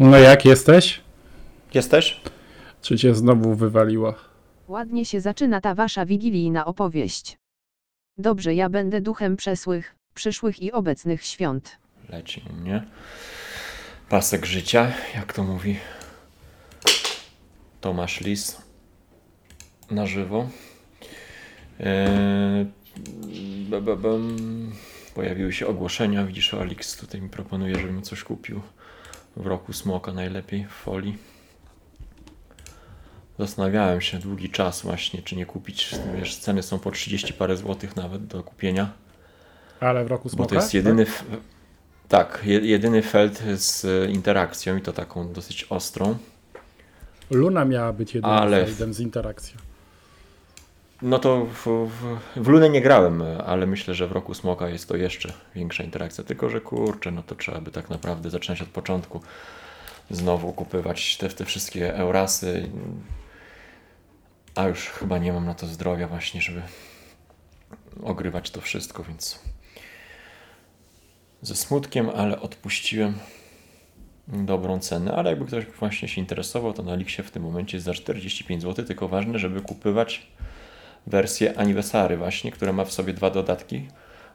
No jak jesteś? Jesteś? Czy cię znowu wywaliło? Ładnie się zaczyna ta wasza wigilijna opowieść. Dobrze, ja będę duchem przesłych, przyszłych i obecnych świąt. Leci mnie. Pasek życia, jak to mówi Tomasz Lis na żywo. Eee, ba, ba. Pojawiły się ogłoszenia. Widzisz, Alix tutaj mi proponuje, żebym coś kupił w roku smoka najlepiej w folii. Zastanawiałem się długi czas właśnie, czy nie kupić. Wiesz, ceny są po 30 parę złotych nawet do kupienia. Ale w roku smoka? Bo to jest jedyny. Tak, je- jedyny felt z e, interakcją i to taką dosyć ostrą. Luna miała być jedynym Ale- Ale... z interakcją. No to w, w, w Lunę nie grałem, ale myślę, że w roku Smoka jest to jeszcze większa interakcja. Tylko, że kurczę, no to trzeba by tak naprawdę zaczynać od początku. Znowu kupywać te, te wszystkie Eurasy. A już chyba nie mam na to zdrowia właśnie, żeby ogrywać to wszystko, więc ze smutkiem, ale odpuściłem dobrą cenę, ale jakby ktoś właśnie się interesował, to na Elixie w tym momencie jest za 45 zł, tylko ważne, żeby kupywać wersję Anniversary właśnie, która ma w sobie dwa dodatki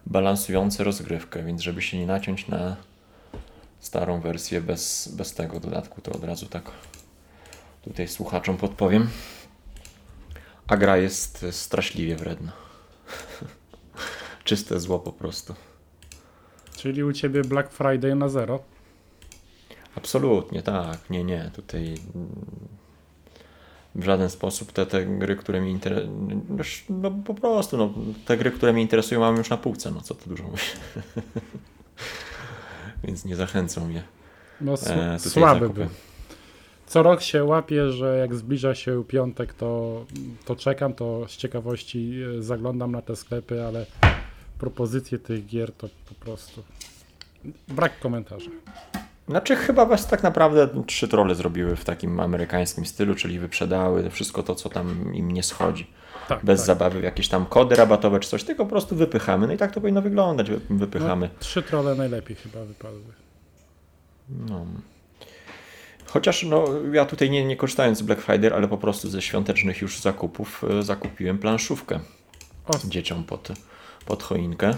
balansujące rozgrywkę, więc żeby się nie naciąć na starą wersję bez, bez tego dodatku, to od razu tak tutaj słuchaczom podpowiem. A gra jest straszliwie wredna. Czyste zło po prostu. Czyli u ciebie Black Friday na zero. Absolutnie, tak. Nie, nie. Tutaj w żaden sposób te, te gry, które mnie interesują, no po prostu, no, te gry, które mnie interesują, mam już na półce, no co tu dużo mówić. Więc nie zachęcą mnie No e, słaby był. Co rok się łapie, że jak zbliża się piątek, to, to czekam, to z ciekawości e, zaglądam na te sklepy, ale propozycje tych gier to po prostu brak komentarza. Znaczy chyba was tak naprawdę trzy trole zrobiły w takim amerykańskim stylu, czyli wyprzedały wszystko to, co tam im nie schodzi. Tak, Bez tak. zabawy w jakieś tam kody rabatowe czy coś, tylko po prostu wypychamy. No i tak to powinno wyglądać. wy- Wypychamy. No, trzy trole najlepiej chyba wypadły. No. Chociaż no, ja tutaj nie, nie korzystając z Black Friday, ale po prostu ze świątecznych już zakupów e, zakupiłem planszówkę O, dzieciom pod, pod choinkę.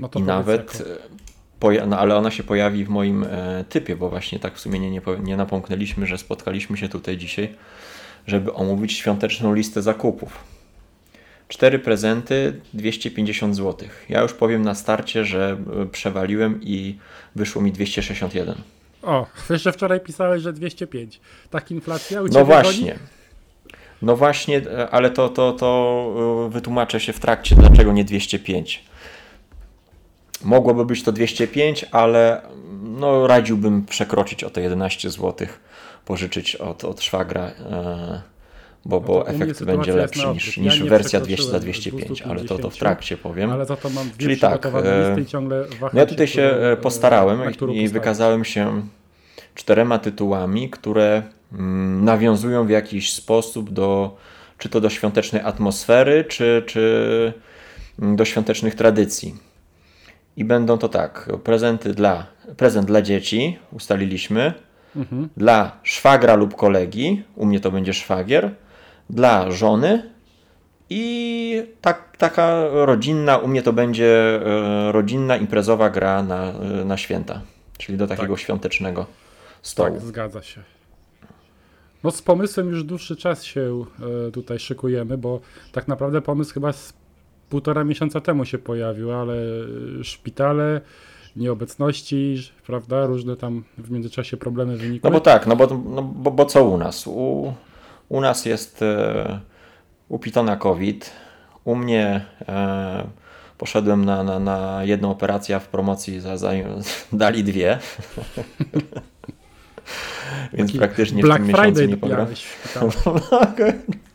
no to I nawet, jako. No, ale ona się pojawi w moim e, typie, bo właśnie tak w sumie nie, nie, nie napomknęliśmy, że spotkaliśmy się tutaj dzisiaj, żeby omówić świąteczną listę zakupów. Cztery prezenty, 250 zł. Ja już powiem na starcie, że e, przewaliłem i wyszło mi 261. O, jeszcze wczoraj pisałeś, że 205. Tak inflacja u No właśnie. No właśnie, e, ale to, to, to e, wytłumaczę się w trakcie, dlaczego nie 205. Mogłoby być to 205, ale no, radziłbym przekroczyć o te 11 zł, pożyczyć od, od szwagra, e, bo, No bo mnie efekt będzie lepszy niż, niż Ja wersja 200 za przekroczyłem 205, ale to, to w 250, trakcie powiem. Ale za to mam dwie Czyli tak, e, listy i ciągle waham No ja tutaj się e, postarałem i postawić. wykazałem się czterema tytułami, które mm, nawiązują w jakiś sposób do czy to do świątecznej atmosfery, czy, czy mm, do świątecznych tradycji. I będą to tak, prezenty dla, prezent dla dzieci, ustaliliśmy, Mhm. dla szwagra lub kolegi, u mnie to będzie szwagier, dla żony i tak, taka rodzinna, u mnie to będzie e, rodzinna, imprezowa gra na, e, na święta, czyli do takiego Tak. świątecznego stołu. Tak, zgadza się. No z pomysłem już dłuższy czas się e, tutaj szykujemy, bo tak naprawdę pomysł chyba z półtora miesiąca temu się pojawił, ale e, szpitale, nieobecności, prawda, różne tam w międzyczasie problemy wynikły. No bo tak, no bo, no bo, bo co u nas? U, u nas jest e, u Pitona COVID, u mnie e, poszedłem na, na, na jedną operację, a w promocji za, za, dali dwie. Więc Taki praktycznie w Black tym miesiącu Friday nie pograłem.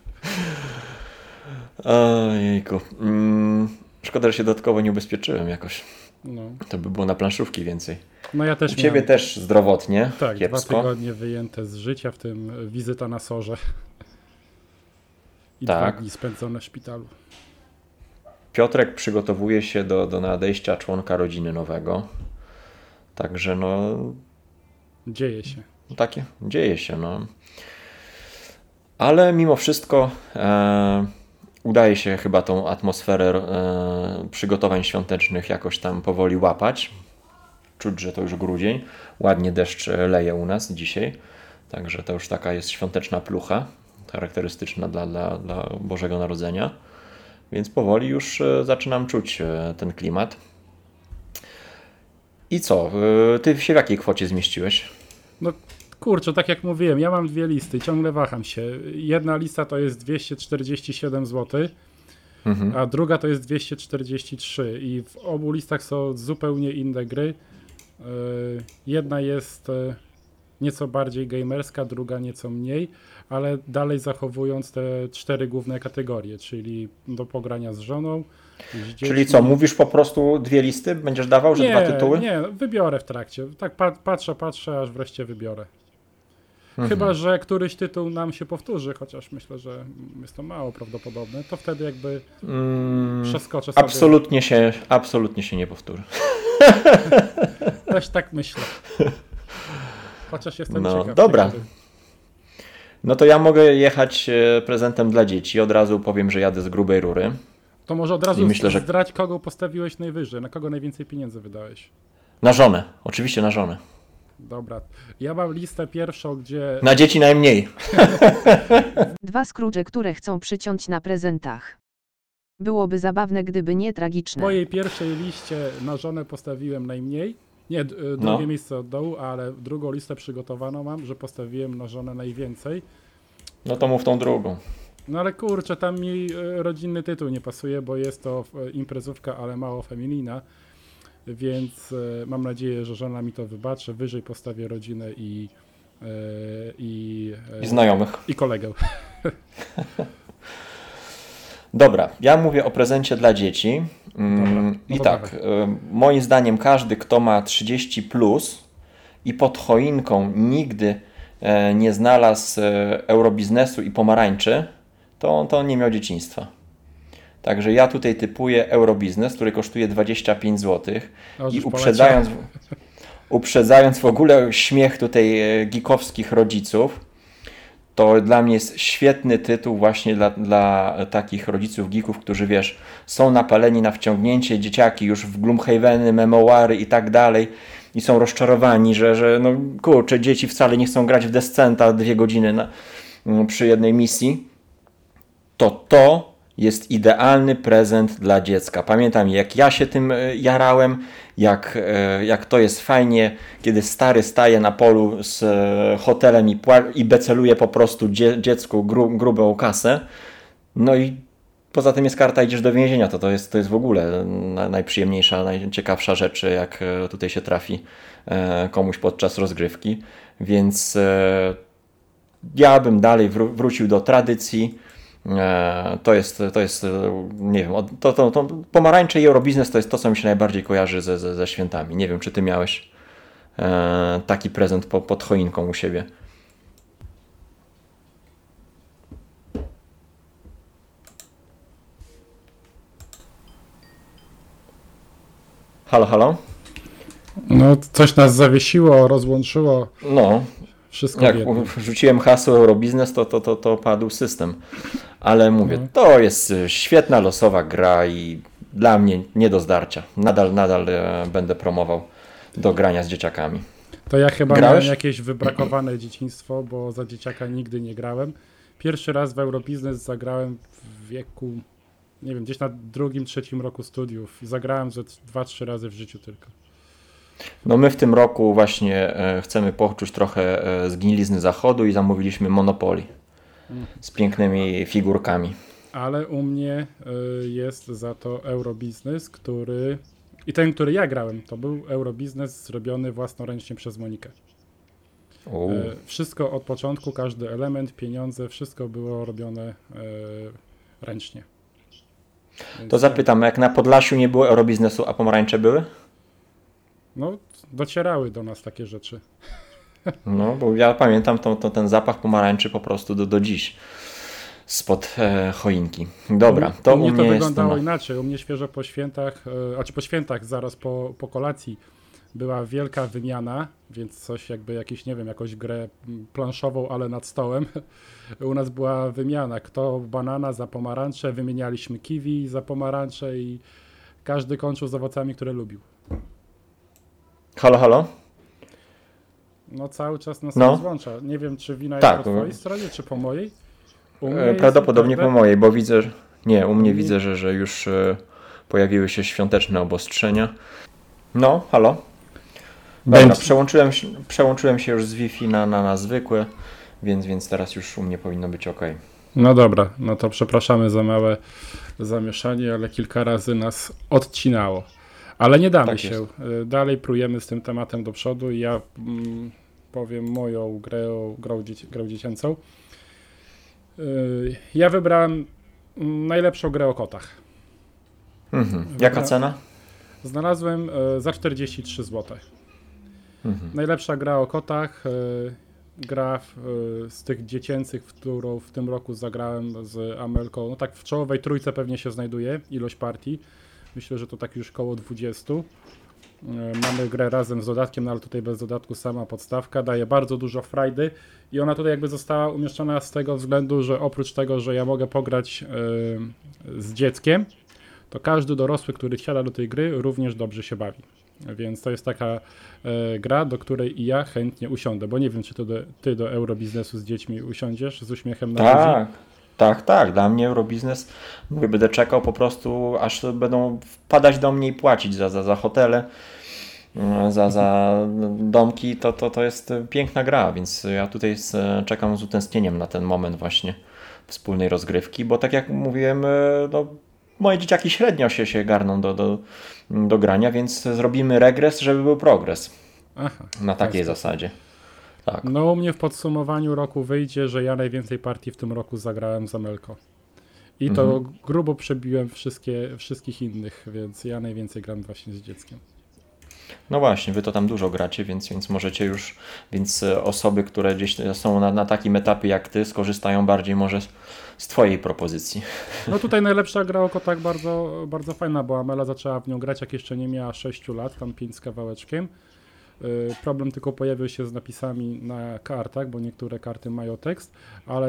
Ojejku. Mm, szkoda, że się dodatkowo nie ubezpieczyłem jakoś. No. To by było na planszówki więcej. no ja też U Ciebie miałem, też zdrowotnie, tak, dwa kiepsko. tygodnie wyjęte z życia, w tym wizyta na sorze. I Tak. dwa dni spędzone w szpitalu. Piotrek przygotowuje się do, do nadejścia członka rodziny nowego. Także no, Dzieje się. No takie, dzieje się, no. Ale mimo wszystko e, udaje się chyba tą atmosferę e, przygotowań świątecznych jakoś tam powoli łapać. Czuć, że to już grudzień. Ładnie deszcz leje u nas dzisiaj. Także to już taka jest świąteczna plucha, charakterystyczna dla, dla, dla Bożego Narodzenia. Więc powoli już e, zaczynam czuć e, ten klimat. I co? E, ty się w jakiej kwocie zmieściłeś? No kurczę, tak jak mówiłem, ja mam dwie listy, ciągle waham się. Jedna lista to jest 247 zł, mhm. a druga to jest 243 i w obu listach są zupełnie inne gry. Jedna jest nieco bardziej gamerska, druga nieco mniej, ale dalej zachowując te cztery główne kategorie, czyli do pogrania z żoną. Z czyli co, mówisz po prostu dwie listy? Będziesz dawał, że nie, dwa tytuły? Nie, wybiorę w trakcie. Tak patrzę, patrzę, aż wreszcie wybiorę. Mhm. Chyba, że któryś tytuł nam się powtórzy, chociaż myślę, że jest to mało prawdopodobne, to wtedy jakby mm, przeskoczę sobie. Absolutnie się, absolutnie się nie powtórzy. Też tak myślę. Chociaż jestem no, ciekaw. Dobra. No to ja mogę jechać e, prezentem dla dzieci. Od razu powiem, że jadę z grubej rury. To może od razu myślę, że... zdrać, kogo postawiłeś najwyżej, na kogo najwięcej pieniędzy wydałeś. Na żonę, oczywiście na żonę. Dobra. Ja mam listę pierwszą, gdzie. Na dzieci najmniej. Dwa skróże, które chcą przyciąć na prezentach. Byłoby zabawne, gdyby nie tragiczne. W mojej pierwszej liście na żonę postawiłem najmniej. Nie, y, drugie no. miejsce od dołu, ale drugą listę przygotowaną mam, że postawiłem na żonę najwięcej. No to mów tą drugą. No ale kurczę, tam mi y, rodzinny tytuł nie pasuje, bo jest to y, imprezówka, ale mało feminina. Więc mam nadzieję, że żona mi to wybaczy. Wyżej postawię rodzinę i. I, I znajomych. I kolegę. Dobra, ja mówię o prezencie dla dzieci. Mm, Dobra, no I tak, dawaj. moim zdaniem każdy, kto ma 30 plus i pod choinką nigdy e, nie znalazł e, eurobiznesu i pomarańczy, to, to nie miał dzieciństwa. Także ja tutaj typuję eurobiznes, który kosztuje 25 zł i uprzedzając, uprzedzając w ogóle śmiech tutaj e, gikowskich rodziców, to dla mnie jest świetny tytuł właśnie dla, dla takich rodziców geeków, którzy wiesz, są napaleni na wciągnięcie dzieciaki już w Gloomhaveny, memoary i tak dalej i są rozczarowani, że, że no kurczę, dzieci wcale nie chcą grać w Descenta dwie godziny na, mm, przy jednej misji, to to jest idealny prezent dla dziecka. Pamiętam, jak ja się tym e, jarałem, jak, e, jak to jest fajnie, kiedy stary staje na polu z e, hotelem i, i beceluje po prostu dzie dziecku gru grubą kasę. No i poza tym jest karta, idziesz do więzienia. To, to, jest, to jest w ogóle najprzyjemniejsza, najciekawsza rzecz, jak tutaj się trafi komuś podczas rozgrywki. Więc ja bym dalej wró wrócił do tradycji to jest, to jest, e, nie wiem, to, to, to pomarańcze i eurobiznes to jest to, co mi się najbardziej kojarzy ze, ze, ze świętami. Nie wiem, czy ty miałeś e, taki prezent po, pod choinką u siebie. Halo, halo? No, coś nas zawiesiło, rozłączyło. No, wszystko Jak rzuciłem hasło Eurobiznes, to, to, to, to padł system. Ale mówię, no. to jest y, świetna losowa gra i dla mnie nie do zdarcia. Nadal, nadal e, będę promował do grania z dzieciakami. To ja chyba Grałeś? miałem jakieś wybrakowane dzieciństwo, bo za dzieciaka nigdy nie grałem. Pierwszy raz w Eurobiznes zagrałem w wieku, nie wiem, gdzieś na drugim, trzecim roku studiów. Zagrałem ze dwa, trzy razy w życiu tylko. No my w tym roku właśnie e, chcemy poczuć trochę e, zgnilizny zachodu i zamówiliśmy Monopoly z pięknymi figurkami. Ale u mnie e, jest za to Eurobiznes, który i ten, który ja grałem, to był Eurobiznes zrobiony własnoręcznie przez Monikę. U. Wszystko od początku, każdy element, pieniądze, wszystko było robione ręcznie. Więc to zapytam, jak na Podlasiu nie było Eurobiznesu, a pomarańcze były? no, docierały do nas takie rzeczy. No, bo ja pamiętam to, to ten zapach pomarańczy po prostu do, do dziś spod e, choinki. Dobra, to u, mnie, to wyglądało jest, inaczej. U mnie świeżo po świętach, e, a czy po świętach, zaraz po, po kolacji była wielka wymiana, więc coś jakby jakiś, nie wiem, jakąś grę planszową, ale nad stołem. U nas była wymiana, kto banana za pomarańcze, wymienialiśmy kiwi za pomarańcze i każdy kończył z owocami, które lubił. Halo, halo? No cały czas nas No. rozłącza. Nie wiem, czy wina Tak, jest po no. twojej stronie, czy po mojej. U mnie E, Prawdopodobnie po mojej, bo widzę, że... Nie, u mnie mnie- widzę, że, że już e, pojawiły się świąteczne obostrzenia. No, halo? Dobra, Będzie- przełączyłem, się- przełączyłem się już z Wi-Fi na, na, na zwykłe, więc, więc teraz już u mnie powinno być ok. No dobra, no to przepraszamy za małe zamieszanie, ale kilka razy nas odcinało. Ale nie damy Tak się. jest. Y, Dalej prójemy z tym tematem do przodu i ja mm, powiem moją grę, grę, dzieci, grę dziecięcą. Y, Ja wybrałem mm, najlepszą grę o kotach. Mhm. Jaka Dobra. cena? Znalazłem y, za 43 zł. Mhm. Najlepsza gra o kotach. Gra w, z tych dziecięcych, w którą w tym roku zagrałem z Amelką. No tak w czołowej trójce pewnie się znajduje ilość partii. Myślę, że to tak już koło 20. Y, Mamy grę razem z dodatkiem, no ale tutaj bez dodatku sama podstawka. Daje bardzo dużo frajdy i ona tutaj jakby została umieszczona z tego względu, że oprócz tego, że ja mogę pograć y, z dzieckiem, to każdy dorosły, który wsiada do tej gry, również dobrze się bawi. Więc to jest taka e, gra, do której i ja chętnie usiądę, bo nie wiem, czy do, ty do eurobiznesu z dziećmi usiądziesz z uśmiechem na. Tak, tak, tak. Dla mnie Eurobiznes, mówię, będę czekał po prostu, aż będą wpadać do mnie i płacić za, za, za hotele, mm, za, za domki. To, to, to jest piękna gra, więc ja tutaj czekam z utęsknieniem na ten moment właśnie wspólnej rozgrywki, bo tak jak mówiłem, e, no, moje dzieciaki średnio się, się garną do, do, do grania, więc zrobimy regres, żeby był progres. Aha, Na takiej zasadzie. Tak. No u mnie w podsumowaniu roku wyjdzie, że ja najwięcej partii w tym roku zagrałem z Amelko. I to Mhm. grubo przebiłem wszystkie, wszystkich innych, więc ja najwięcej gram właśnie z dzieckiem. No właśnie, wy to tam dużo gracie, więc, więc możecie już, więc e, osoby, które gdzieś są na, na takim etapie jak ty, skorzystają bardziej może z, z twojej propozycji. No tutaj najlepsza gra o kotach bardzo, bardzo fajna, bo Amela zaczęła w nią grać jak jeszcze nie miała 6 lat, tam 5 z kawałeczkiem. Y, Problem tylko pojawił się z napisami na kartach, bo niektóre karty mają tekst, ale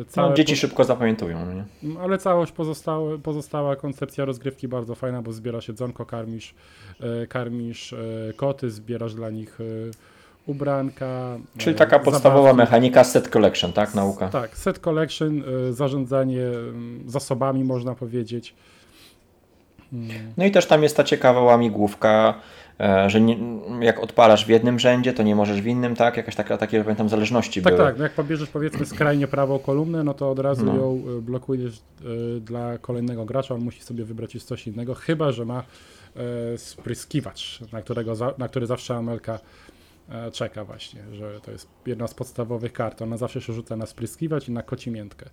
y, całe No, dzieci szybko zapamiętują, no nie? ale całość pozostałe, pozostała koncepcja rozgrywki bardzo fajna, bo zbierasz jedzonko, karmisz, e, karmisz koty, zbierasz dla nich ubranka. Czyli taka podstawowa zabawki. mechanika set collection, tak? Nauka. Tak, set collection, zarządzanie mm, zasobami można powiedzieć. Mm, No i też tam jest ta ciekawa łamigłówka, że nie, jak odpalasz w jednym rzędzie, to nie możesz w innym, tak? Jakaś taka, takie, pamiętam, zależności Tak, były. tak, no jak pobierzesz powiedzmy skrajnie prawą kolumnę, no to od razu No. ją e, blokujesz e, dla kolejnego gracza, on musi sobie wybrać już coś innego, chyba że ma e, spryskiwacz, na, którego na który zawsze Amelka e, czeka właśnie, że to jest jedna z podstawowych kart. Ona zawsze się rzuca na spryskiwacz i na kocimiętkę,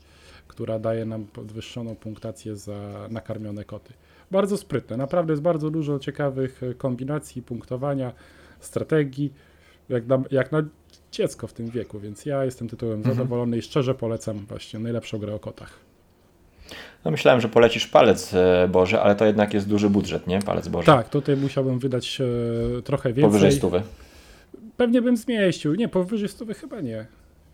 która daje nam podwyższoną punktację za nakarmione koty. Bardzo sprytne, naprawdę jest bardzo dużo ciekawych e, kombinacji, punktowania, strategii, jak na, jak na dziecko w tym wieku, więc ja jestem tytułem Mhm. zadowolony i szczerze polecam właśnie najlepszą grę o kotach. No myślałem, że polecisz palec e, Boże, ale to jednak jest duży budżet, nie? Palec Boże. Tak, tutaj musiałbym wydać e, trochę więcej. Powyżej stówy. Pewnie bym zmieścił. Nie, powyżej 100 chyba nie.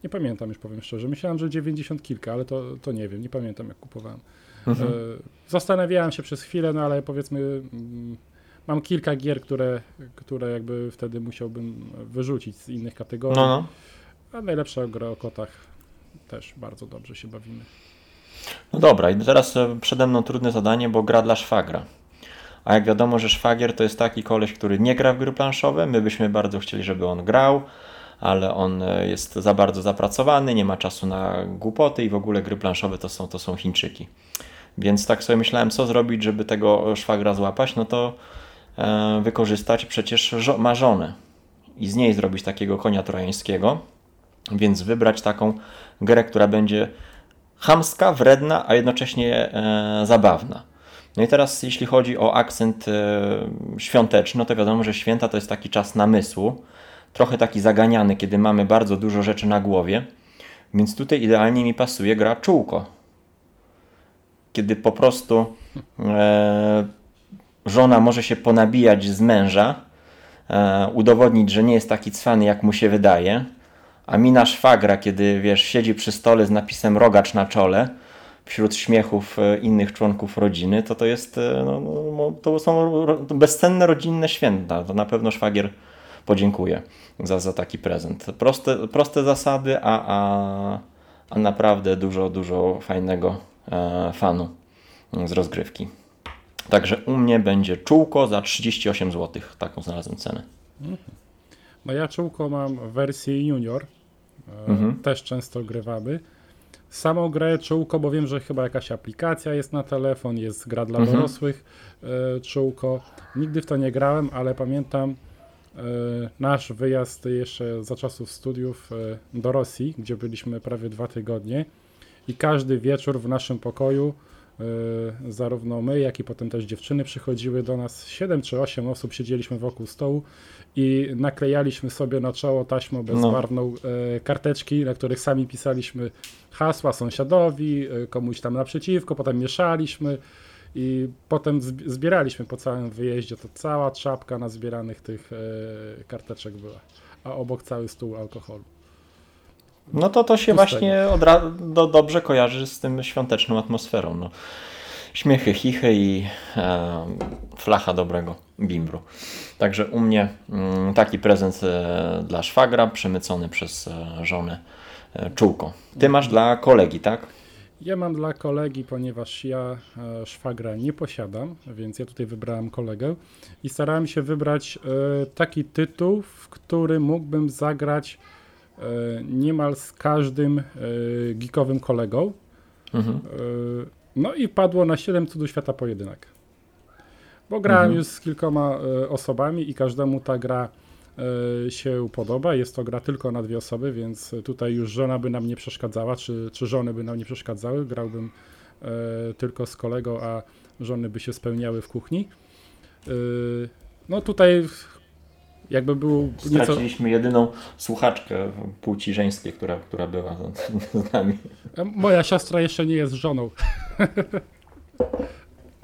Nie pamiętam już, powiem szczerze. Myślałem, że 90 kilka, ale to, to nie wiem, nie pamiętam jak kupowałem. Mhm. E, zastanawiałem się przez chwilę, no ale powiedzmy mm, mam kilka gier, które, które jakby wtedy musiałbym wyrzucić z innych kategorii. No, no. A najlepsza gra o kotach też bardzo dobrze się bawimy. No dobra, i teraz e, przede mną trudne zadanie, bo gra dla szwagra. A jak wiadomo, że szwagier to jest taki koleś, który nie gra w gry planszowe. My byśmy bardzo chcieli, żeby on grał, ale on e, jest za bardzo zapracowany, nie ma czasu na głupoty i w ogóle gry planszowe to są, to są Chińczyki. Więc tak sobie myślałem, co zrobić, żeby tego szwagra złapać, no to e, wykorzystać przecież żo- ma żonę i z niej zrobić takiego konia trojańskiego, więc wybrać taką grę, która będzie chamska, wredna, a jednocześnie e, zabawna. No i teraz jeśli chodzi o akcent e, świąteczny, no to wiadomo, że święta to jest taki czas namysłu, trochę taki zaganiany, kiedy mamy bardzo dużo rzeczy na głowie, więc tutaj idealnie mi pasuje gra czółko. Kiedy po prostu e, żona może się ponabijać z męża, e, udowodnić, że nie jest taki cwany, jak mu się wydaje. A mina szwagra, kiedy wiesz, siedzi przy stole z napisem rogacz na czole, wśród śmiechów e, innych członków rodziny, to to jest, e, no, no, to są bezcenne rodzinne święta. To na pewno szwagier podziękuję za, za taki prezent. Proste, proste zasady, a, a, a naprawdę dużo, dużo fajnego fanu z rozgrywki. Także u mnie będzie czółko za 38 zł. Taką znalazłem cenę. No ja czółko mam w wersji junior. E, mhm. Też często grywamy. Samą grę czółko, bo wiem, że chyba jakaś aplikacja jest na telefon, jest gra dla mhm. dorosłych e, czółko. Nigdy w to nie grałem, ale pamiętam e, nasz wyjazd jeszcze za czasów studiów e, do Rosji, gdzie byliśmy prawie dwa tygodnie i każdy wieczór w naszym pokoju E, zarówno my, jak i potem też dziewczyny przychodziły do nas. 7 czy 8 osób siedzieliśmy wokół stołu i naklejaliśmy sobie na czoło taśmą bezbarwną no. karteczki, na których sami pisaliśmy hasła sąsiadowi, e, komuś tam naprzeciwko, potem mieszaliśmy i potem zbieraliśmy po całym wyjeździe. To cała czapka na zbieranych tych karteczek była, a obok cały stół alkoholu. No to to się właśnie do, dobrze kojarzy z tym świąteczną atmosferą. No. Śmiechy, chichy i e, flacha dobrego bimbru. Także u mnie mm, taki prezent e, dla szwagra, przemycony przez e, żonę e, czółko. Ty masz dla kolegi, tak? Ja mam dla kolegi, ponieważ ja e, szwagra nie posiadam, więc ja tutaj wybrałem kolegę i starałem się wybrać taki tytuł, w który mógłbym zagrać niemal z każdym e, geekowym kolegą. Mhm. E, no i padło na 7 cudów świata pojedynek. Bo grałem mhm. już z kilkoma osobami i każdemu ta gra się podoba. Jest to gra tylko na dwie osoby, więc tutaj już żona by nam nie przeszkadzała, czy, czy żony by nam nie przeszkadzały. Grałbym tylko z kolegą, a żony by się spełniały w kuchni. No tutaj jakby był nieco... Straciliśmy jedyną słuchaczkę płci żeńskiej, która, która była z nami. Moja siostra jeszcze nie jest żoną.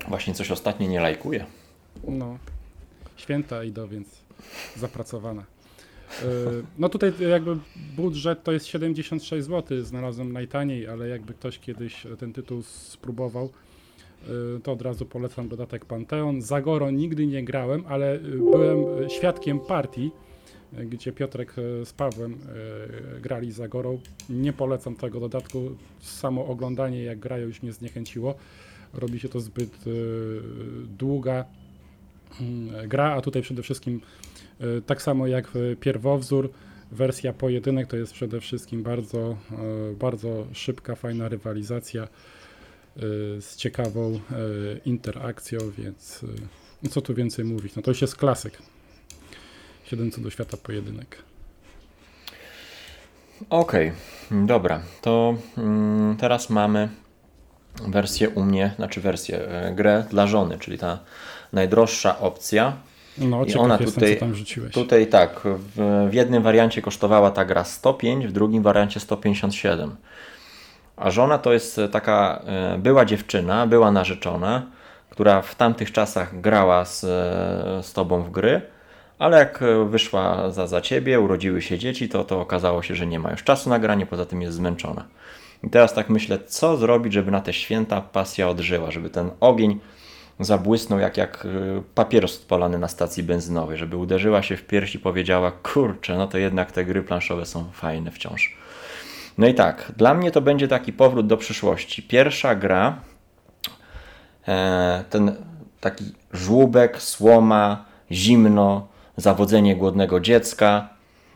Właśnie coś ostatnio nie lajkuje. No. Święta idą, więc zapracowana. E, no tutaj jakby budżet to jest 76 zł, znalazłem najtaniej, ale jakby ktoś kiedyś ten tytuł spróbował, to od razu polecam dodatek Panteon. Zagoro nigdy nie grałem, ale y, byłem świadkiem partii, y, gdzie Piotrek z Pawłem grali Zagorą. Nie polecam tego dodatku. Samo oglądanie jak grają już mnie zniechęciło. Robi się to zbyt długa mm, gra, a tutaj przede wszystkim tak samo jak pierwowzór, wersja pojedynek to jest przede wszystkim bardzo, bardzo szybka, fajna rywalizacja Y, z ciekawą y, interakcją, więc y, co tu więcej mówić, no to już jest klasyk. 7 co do świata pojedynek. Okej, okay, dobra, to mm, teraz mamy wersję u mnie, znaczy wersję, e, grę dla żony, czyli ta najdroższa opcja. No, I ona tutaj, jestem, tam rzuciłeś. Tutaj tak, w, w jednym wariancie kosztowała ta gra 105, w drugim wariancie 157. A żona to jest e, taka e, była dziewczyna, była narzeczona, która w tamtych czasach grała z, e, z tobą w gry, ale jak wyszła za, za ciebie, urodziły się dzieci, to, to okazało się, że nie ma już czasu na granie, poza tym jest zmęczona. I teraz tak myślę, co zrobić, żeby na te święta pasja odżyła, żeby ten ogień zabłysnął jak, jak papieros odpalany na stacji benzynowej, żeby uderzyła się w pierś i powiedziała, kurczę, no to jednak te gry planszowe są fajne wciąż. No i tak, dla mnie to będzie taki powrót do przyszłości. Pierwsza gra, e, ten taki żłóbek, słoma, zimno, zawodzenie głodnego dziecka.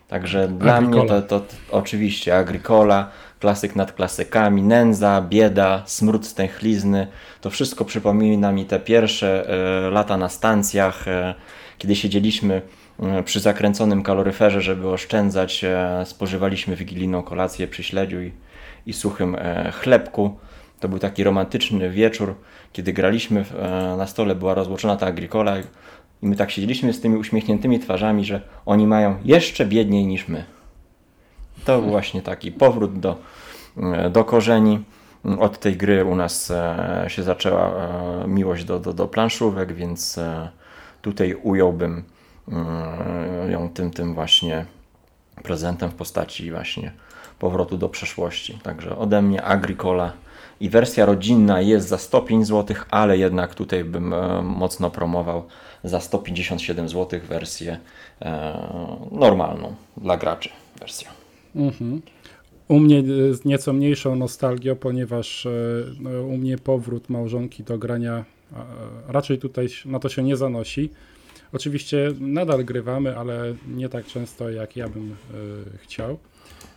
Także dla Agricola. mnie to, to, to oczywiście Agricola, klasyk nad klasykami, nędza, bieda, smród stęchlizny. To wszystko przypomina mi te pierwsze e, lata na stacjach, e, kiedy siedzieliśmy przy zakręconym kaloryferze, żeby oszczędzać, e, spożywaliśmy wigilijną kolację przy śledziu i, i suchym e, chlebku. To był taki romantyczny wieczór, kiedy graliśmy, na stole była rozłożona ta agricola i my tak siedzieliśmy z tymi uśmiechniętymi twarzami, że oni mają jeszcze biedniej niż my. To był właśnie taki powrót do, do korzeni. Od tej gry u nas się zaczęła miłość do, do, do planszówek, więc tutaj ująłbym ją tym, tym właśnie prezentem w postaci właśnie powrotu do przeszłości. Także ode mnie Agricola i wersja rodzinna jest za 105 zł, ale jednak tutaj bym e, mocno promował za 157 zł wersję e, normalną dla graczy wersję. Mhm. U mnie z nieco mniejszą nostalgią, ponieważ e, no, u mnie powrót małżonki do grania raczej tutaj na to się nie zanosi. Oczywiście nadal grywamy, ale nie tak często jak ja bym chciał.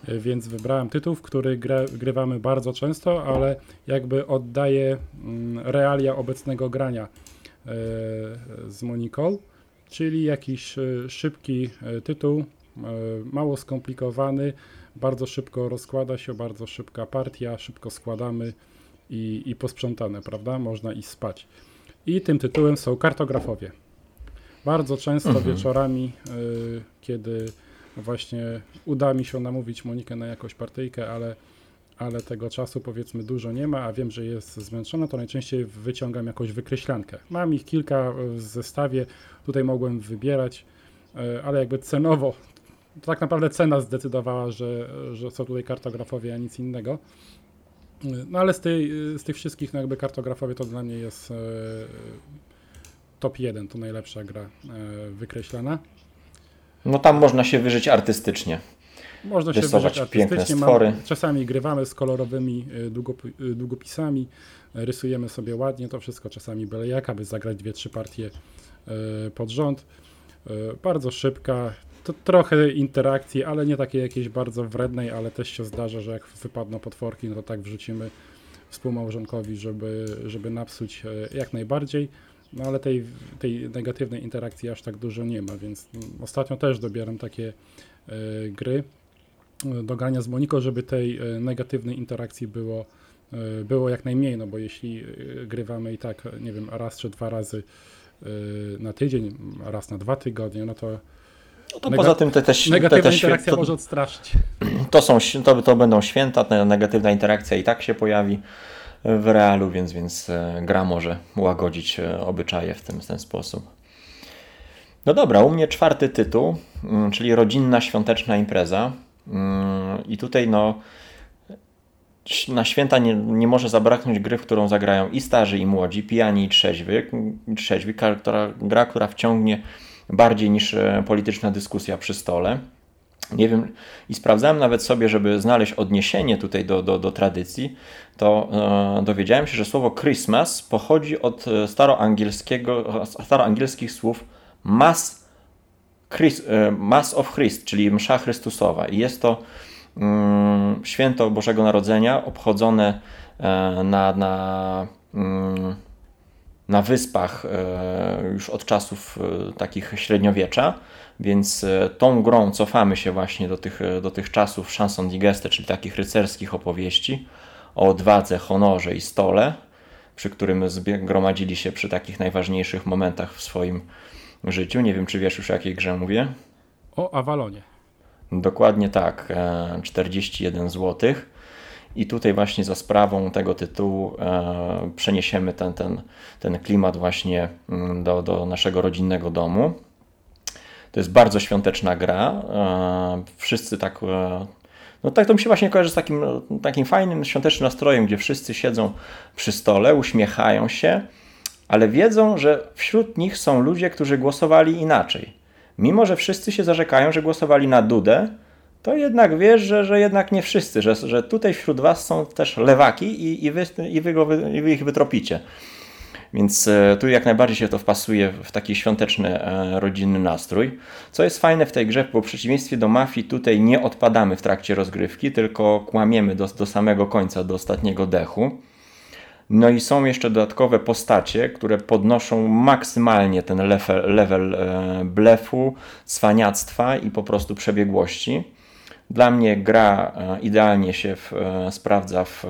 E, więc wybrałem tytuł, w który gra, grywamy bardzo często, ale jakby oddaje mm, realia obecnego grania e, z Moniką, czyli jakiś e, szybki tytuł, mało skomplikowany, bardzo szybko rozkłada się, bardzo szybka partia, szybko składamy i, i posprzątane, prawda? Można iść spać. I tym tytułem są kartografowie. Bardzo często mhm. wieczorami, kiedy właśnie uda mi się namówić Monikę na jakąś partyjkę, ale, ale tego czasu powiedzmy dużo nie ma, a wiem, że jest zmęczona, to najczęściej wyciągam jakąś wykreślankę. Mam ich kilka w zestawie, tutaj mogłem wybierać, e, ale jakby cenowo, tak naprawdę cena zdecydowała, że, że są tutaj kartografowie, a nic innego. No ale z, tej, z tych wszystkich no jakby kartografowie to dla mnie jest top 1, to najlepsza gra e, wykreślana. No tam można się wyżyć artystycznie. Można się wyżyć artystycznie. Mamy, czasami grywamy z kolorowymi y, y, długopisami, rysujemy sobie ładnie to wszystko, czasami byle jak, aby zagrać dwie, trzy partie pod rząd. Bardzo szybka, to trochę interakcji, ale nie takiej jakiejś bardzo wrednej, ale też się zdarza, że jak wypadną potworki, no to tak wrzucimy współmałżonkowi, żeby, żeby napsuć jak najbardziej. No ale tej, tej negatywnej interakcji aż tak dużo nie ma, więc ostatnio też dobieram takie y, gry e, do grania z Moniką, żeby tej y, negatywnej interakcji było, y, było jak najmniej, no bo jeśli grywamy i tak, nie wiem, raz czy dwa razy na tydzień, raz na dwa tygodnie, no to no to poza tym te też negatywna te też, interakcja to, może odstraszyć. To, są, to, to będą święta, ta negatywna interakcja i tak się pojawi w realu, więc, więc e, gra może łagodzić e, obyczaje w ten, w ten sposób. No dobra, u mnie czwarty tytuł, mm, czyli rodzinna świąteczna impreza. Mm, I tutaj no na święta nie, nie może zabraknąć gry, w którą zagrają i starzy, i młodzi, pijani i trzeźwy. trzeźwi która, gra, która wciągnie bardziej niż e, polityczna dyskusja przy stole. Nie wiem, i sprawdzałem nawet sobie, żeby znaleźć odniesienie tutaj do, do, do tradycji, to e, dowiedziałem się, że słowo Christmas pochodzi od e, staroangielskiego, staroangielskich słów mass, e, mass of Christ, czyli msza Chrystusowa. I jest to mm, święto Bożego Narodzenia obchodzone e, na, na, mm, na wyspach e, już od czasów e, takich średniowiecza więc e, tą grą cofamy się właśnie do tych, do tych czasów chanson digeste, czyli takich rycerskich opowieści o odwadze, honorze i stole, przy którym gromadzili się przy takich najważniejszych momentach w swoim życiu. Nie wiem, czy wiesz już o jakiej grze mówię? O Avalonie. Dokładnie tak, 41 e, zł. I tutaj właśnie za sprawą tego tytułu e, przeniesiemy ten, ten, ten klimat właśnie mm, do, do naszego rodzinnego domu. To jest bardzo świąteczna gra. E, wszyscy tak. E, no tak to mi się właśnie kojarzy z takim, takim fajnym świątecznym nastrojem, gdzie wszyscy siedzą przy stole, uśmiechają się, ale wiedzą, że wśród nich są ludzie, którzy głosowali inaczej. Mimo, że wszyscy się zarzekają, że głosowali na Dudę, to jednak wiesz, że, że jednak nie wszyscy, że, że tutaj wśród was są też lewaki i, i, wy, i, wy, go, i wy ich wytropicie. Więc e, tu jak najbardziej się to wpasuje w taki świąteczny, e, rodzinny nastrój. Co jest fajne w tej grze, bo w przeciwieństwie do mafii tutaj nie odpadamy w trakcie rozgrywki, tylko kłamiemy do, do samego końca, do ostatniego dechu. No i są jeszcze dodatkowe postacie, które podnoszą maksymalnie ten level, level blefu, cwaniactwa i po prostu przebiegłości. Dla mnie gra idealnie się w, sprawdza w,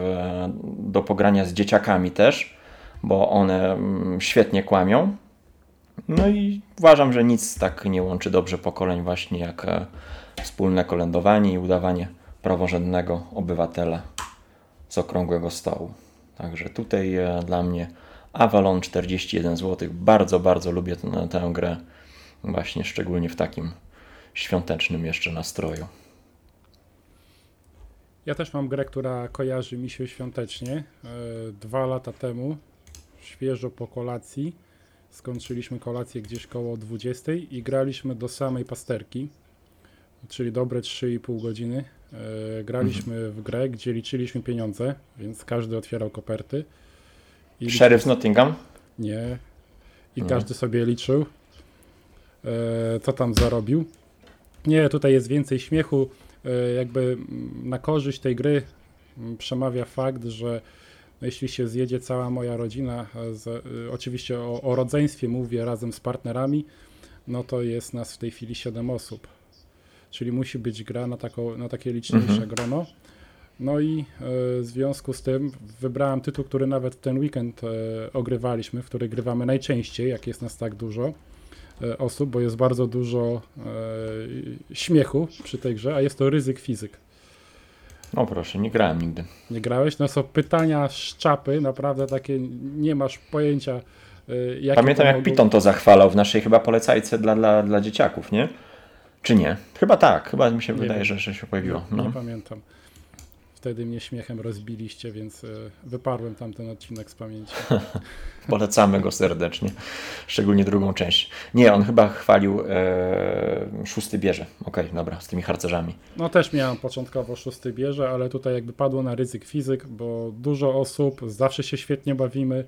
do pogrania z dzieciakami też bo one mm, świetnie kłamią. No i uważam, że nic tak nie łączy dobrze pokoleń właśnie jak e, wspólne kolędowanie i udawanie praworządnego obywatela z okrągłego stołu. Także tutaj e, dla mnie Avalon 41 zł. Bardzo, bardzo lubię tę, tę grę. Właśnie, szczególnie w takim świątecznym jeszcze nastroju. Ja też mam grę, która kojarzy mi się świątecznie. E, dwa lata temu, świeżo po kolacji, skończyliśmy kolację gdzieś koło 20 i graliśmy do samej pasterki, czyli dobre 3,5 godziny. E, graliśmy w grę, gdzie liczyliśmy pieniądze, więc każdy otwierał koperty. I Sheriff z Nottingham? Nie. I każdy sobie liczył, e, co tam zarobił. Nie, tutaj jest więcej śmiechu. E, jakby na korzyść tej gry przemawia fakt, że jeśli się zjedzie cała moja rodzina, z, oczywiście o, o rodzeństwie mówię razem z partnerami, no to jest nas w tej chwili 7 osób czyli musi być gra na, taką, na takie liczniejsze mhm. grono. No i e, w związku z tym wybrałem tytuł, który nawet ten weekend e, ogrywaliśmy, w który grywamy najczęściej, jak jest nas tak dużo e, osób, bo jest bardzo dużo śmiechu przy tej grze, a jest to ryzyk fizyk. No proszę, nie grałem nigdy. Nie grałeś? No są pytania z czapy, naprawdę takie nie masz pojęcia. Pamiętam jak. Piton to zachwalał w naszej chyba polecajce dla, dla, dla dzieciaków, nie? Czy nie? Chyba tak, chyba mi się nie wydaje, że, że się pojawiło. No. Nie pamiętam. Wtedy mnie śmiechem rozbiliście, więc e, wyparłem tamten odcinek z pamięci. Polecamy go serdecznie, szczególnie drugą część. Nie, on chyba chwalił e, szósty bierze. Okej, okay, dobra, z tymi harcerzami. No też miałem początkowo szósty bierze, ale tutaj jakby padło na ryzyk fizyk, bo dużo osób, zawsze się świetnie bawimy,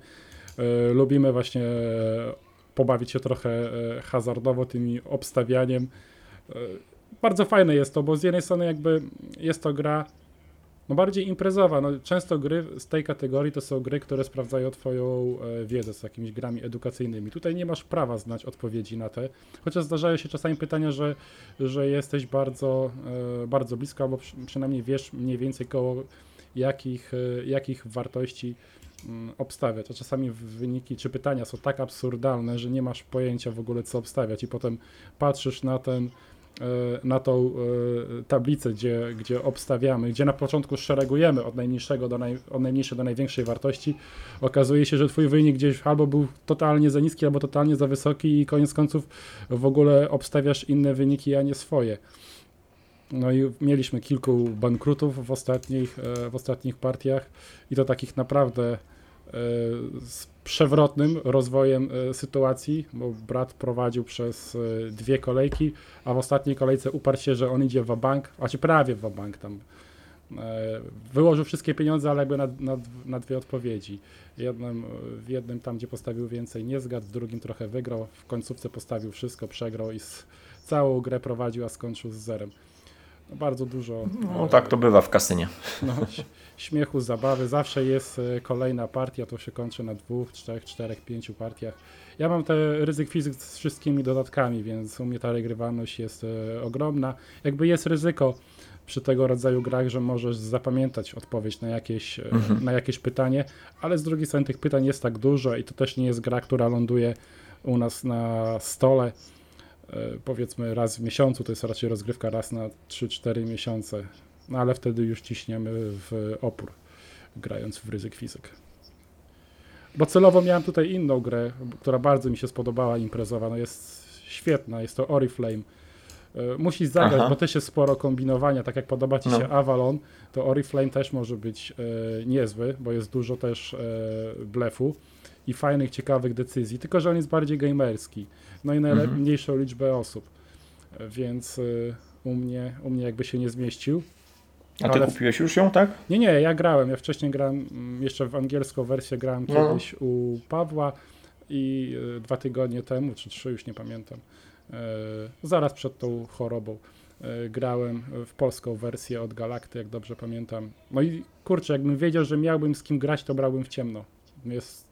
e, lubimy właśnie e, pobawić się trochę e, hazardowo tymi obstawianiem E, bardzo fajne jest to, bo z jednej strony jakby jest to gra no bardziej imprezowa. No, często gry z tej kategorii to są gry, które sprawdzają twoją e, wiedzę z jakimiś grami edukacyjnymi. Tutaj nie masz prawa znać odpowiedzi na te, chociaż zdarzają się czasami pytania, że, że jesteś bardzo, e, bardzo blisko, albo przynajmniej wiesz mniej więcej koło jakich, jakich wartości mm, obstawiać, a czasami wyniki czy pytania są tak absurdalne, że nie masz pojęcia w ogóle co obstawiać i potem patrzysz na ten E, na tą e, tablicę, gdzie, gdzie obstawiamy, gdzie na początku szeregujemy od najniższego do, naj, od najmniejszej do największej wartości, okazuje się, że twój wynik gdzieś albo był totalnie za niski, albo totalnie za wysoki i koniec końców w ogóle obstawiasz inne wyniki, a nie swoje. No i mieliśmy kilku bankrutów w ostatnich, e, w ostatnich partiach i to takich naprawdę z przewrotnym rozwojem e, sytuacji, bo brat prowadził przez e, dwie kolejki, a w ostatniej kolejce uparł się, że on idzie w bank, a czy prawie w bank tam. E, wyłożył wszystkie pieniądze, ale jakby na, na, na dwie odpowiedzi. Jednym, w jednym tam, gdzie postawił więcej, nie zgadł, w drugim trochę wygrał, w końcówce postawił wszystko, przegrał i z, całą grę prowadził, a skończył z zerem. No, bardzo dużo. No tak to bywa w kasynie. No, śmiechu, zabawy. Zawsze jest e, kolejna partia, to się kończy na dwóch, trzech, czterech, pięciu partiach. Ja mam te ryzyk fizyk z wszystkimi dodatkami, więc u mnie ta regrywalność jest e, ogromna. Jakby jest ryzyko przy tego rodzaju grach, że możesz zapamiętać odpowiedź na jakieś, e, mhm. na jakieś pytanie, ale z drugiej strony tych pytań jest tak dużo i to też nie jest gra, która ląduje u nas na stole powiedzmy raz w miesiącu, to jest raczej rozgrywka raz na 3-4 miesiące no ale wtedy już ciśniemy w opór, grając w ryzyk fizyk. Bo celowo miałem tutaj inną grę, która bardzo mi się spodobała, imprezowa. No jest świetna, jest to Oriflame. E, musisz zagrać, Aha. bo też jest sporo kombinowania. Tak jak podoba Ci no. się Avalon, to Oriflame też może być e, niezły, bo jest dużo też e, blefu i fajnych, ciekawych decyzji. Tylko, że on jest bardziej gamerski. No i najmniejszą mhm. liczbę osób. Więc e, u mnie, u mnie jakby się nie zmieścił. A ty Ale... kupiłeś już ją, tak? Nie, nie, ja grałem. Ja wcześniej grałem, mm, jeszcze w angielską wersję grałem no. kiedyś u Pawła i y, dwa tygodnie temu, czy trzy, już nie pamiętam, y, zaraz przed tą chorobą y, grałem w polską wersję od Galakty, jak dobrze pamiętam. No i kurczę, jakbym wiedział, że miałbym z kim grać, to brałbym w ciemno. Jest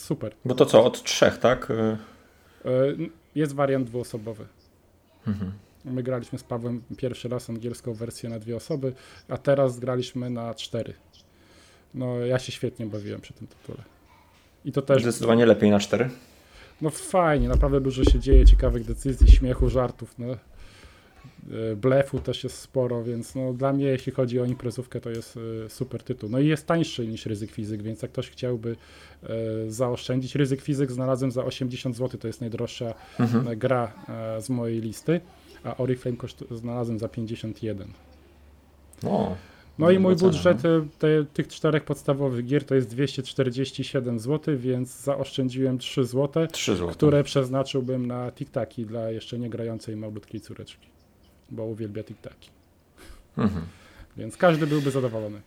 super. Bo to co, od trzech, tak? Jest wariant dwuosobowy. Mhm. My graliśmy z Pawłem pierwszy raz angielską wersję na dwie osoby, a teraz graliśmy na cztery. No ja się świetnie bawiłem przy tym tytule. I to też... Zdecydowanie lepiej na cztery? No fajnie, naprawdę dużo się dzieje, ciekawych decyzji, śmiechu, żartów. No. E, blefu też jest sporo, więc no, dla mnie, jeśli chodzi o imprezówkę, to jest e, super tytuł. No i jest tańszy niż ryzyk fizyk, więc jak ktoś chciałby e, zaoszczędzić, ryzyk fizyk znalazłem za 80 zł, to jest najdroższa mhm. gra z mojej listy, a Oriflame znalazłem za 51. No. No i mój budżet no. te, tych czterech podstawowych gier to jest 247 zł, więc zaoszczędziłem 3 zł, 3 zł. które przeznaczyłbym na tiktaki dla jeszcze nie grającej malutkiej córeczki bo uwielbia TikTaki. Mhm. Więc każdy byłby zadowolony.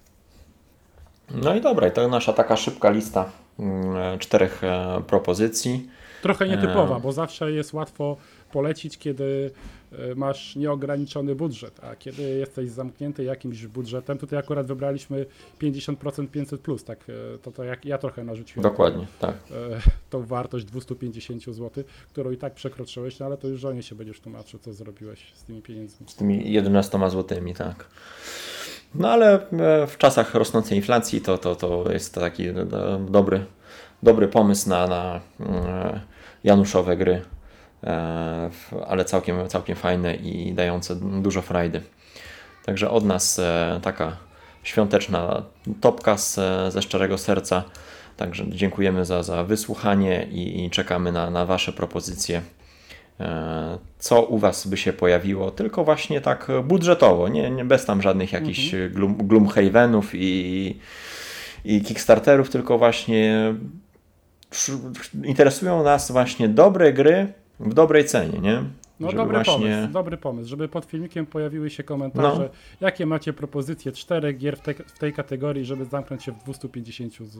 No i dobra, i to nasza taka szybka lista mm, czterech e, propozycji. Trochę nietypowa, e, bo zawsze jest łatwo polecić, kiedy masz nieograniczony budżet, a kiedy jesteś zamknięty jakimś budżetem, tutaj akurat wybraliśmy 50% 500, plus, tak e, to, to jak ja trochę narzuciłem. Dokładnie, tą, tak. Tą wartość 250 zł, którą i tak przekroczyłeś, no ale to już żonie się będziesz tłumaczył, co zrobiłeś z tymi pieniędzmi. Z tymi 11 złotymi, tak. No ale w czasach rosnącej inflacji to, to, to jest taki dobry, dobry pomysł na, na Januszowe gry E, ale całkiem, całkiem fajne i dające dużo frajdy. Także od nas e, taka świąteczna topka z, ze szczerego serca. Także dziękujemy za, za wysłuchanie i, i czekamy na, na Wasze propozycje. E, co u Was by się pojawiło, tylko właśnie tak budżetowo, nie, nie bez tam żadnych jakichś mhm. gloom, Gloomhavenów i, i Kickstarterów, tylko właśnie interesują nas właśnie dobre gry, w dobrej cenie, nie? No żeby dobry właśnie... pomysł, dobry pomysł, żeby pod filmikiem pojawiły się komentarze, no. jakie macie propozycje czterech gier w, te, w, tej kategorii, żeby zamknąć się w 250 z,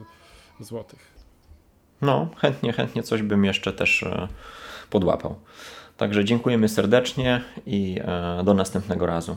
złotych. No, chętnie, chętnie coś bym jeszcze też e, podłapał. Także dziękujemy serdecznie i e, do następnego razu.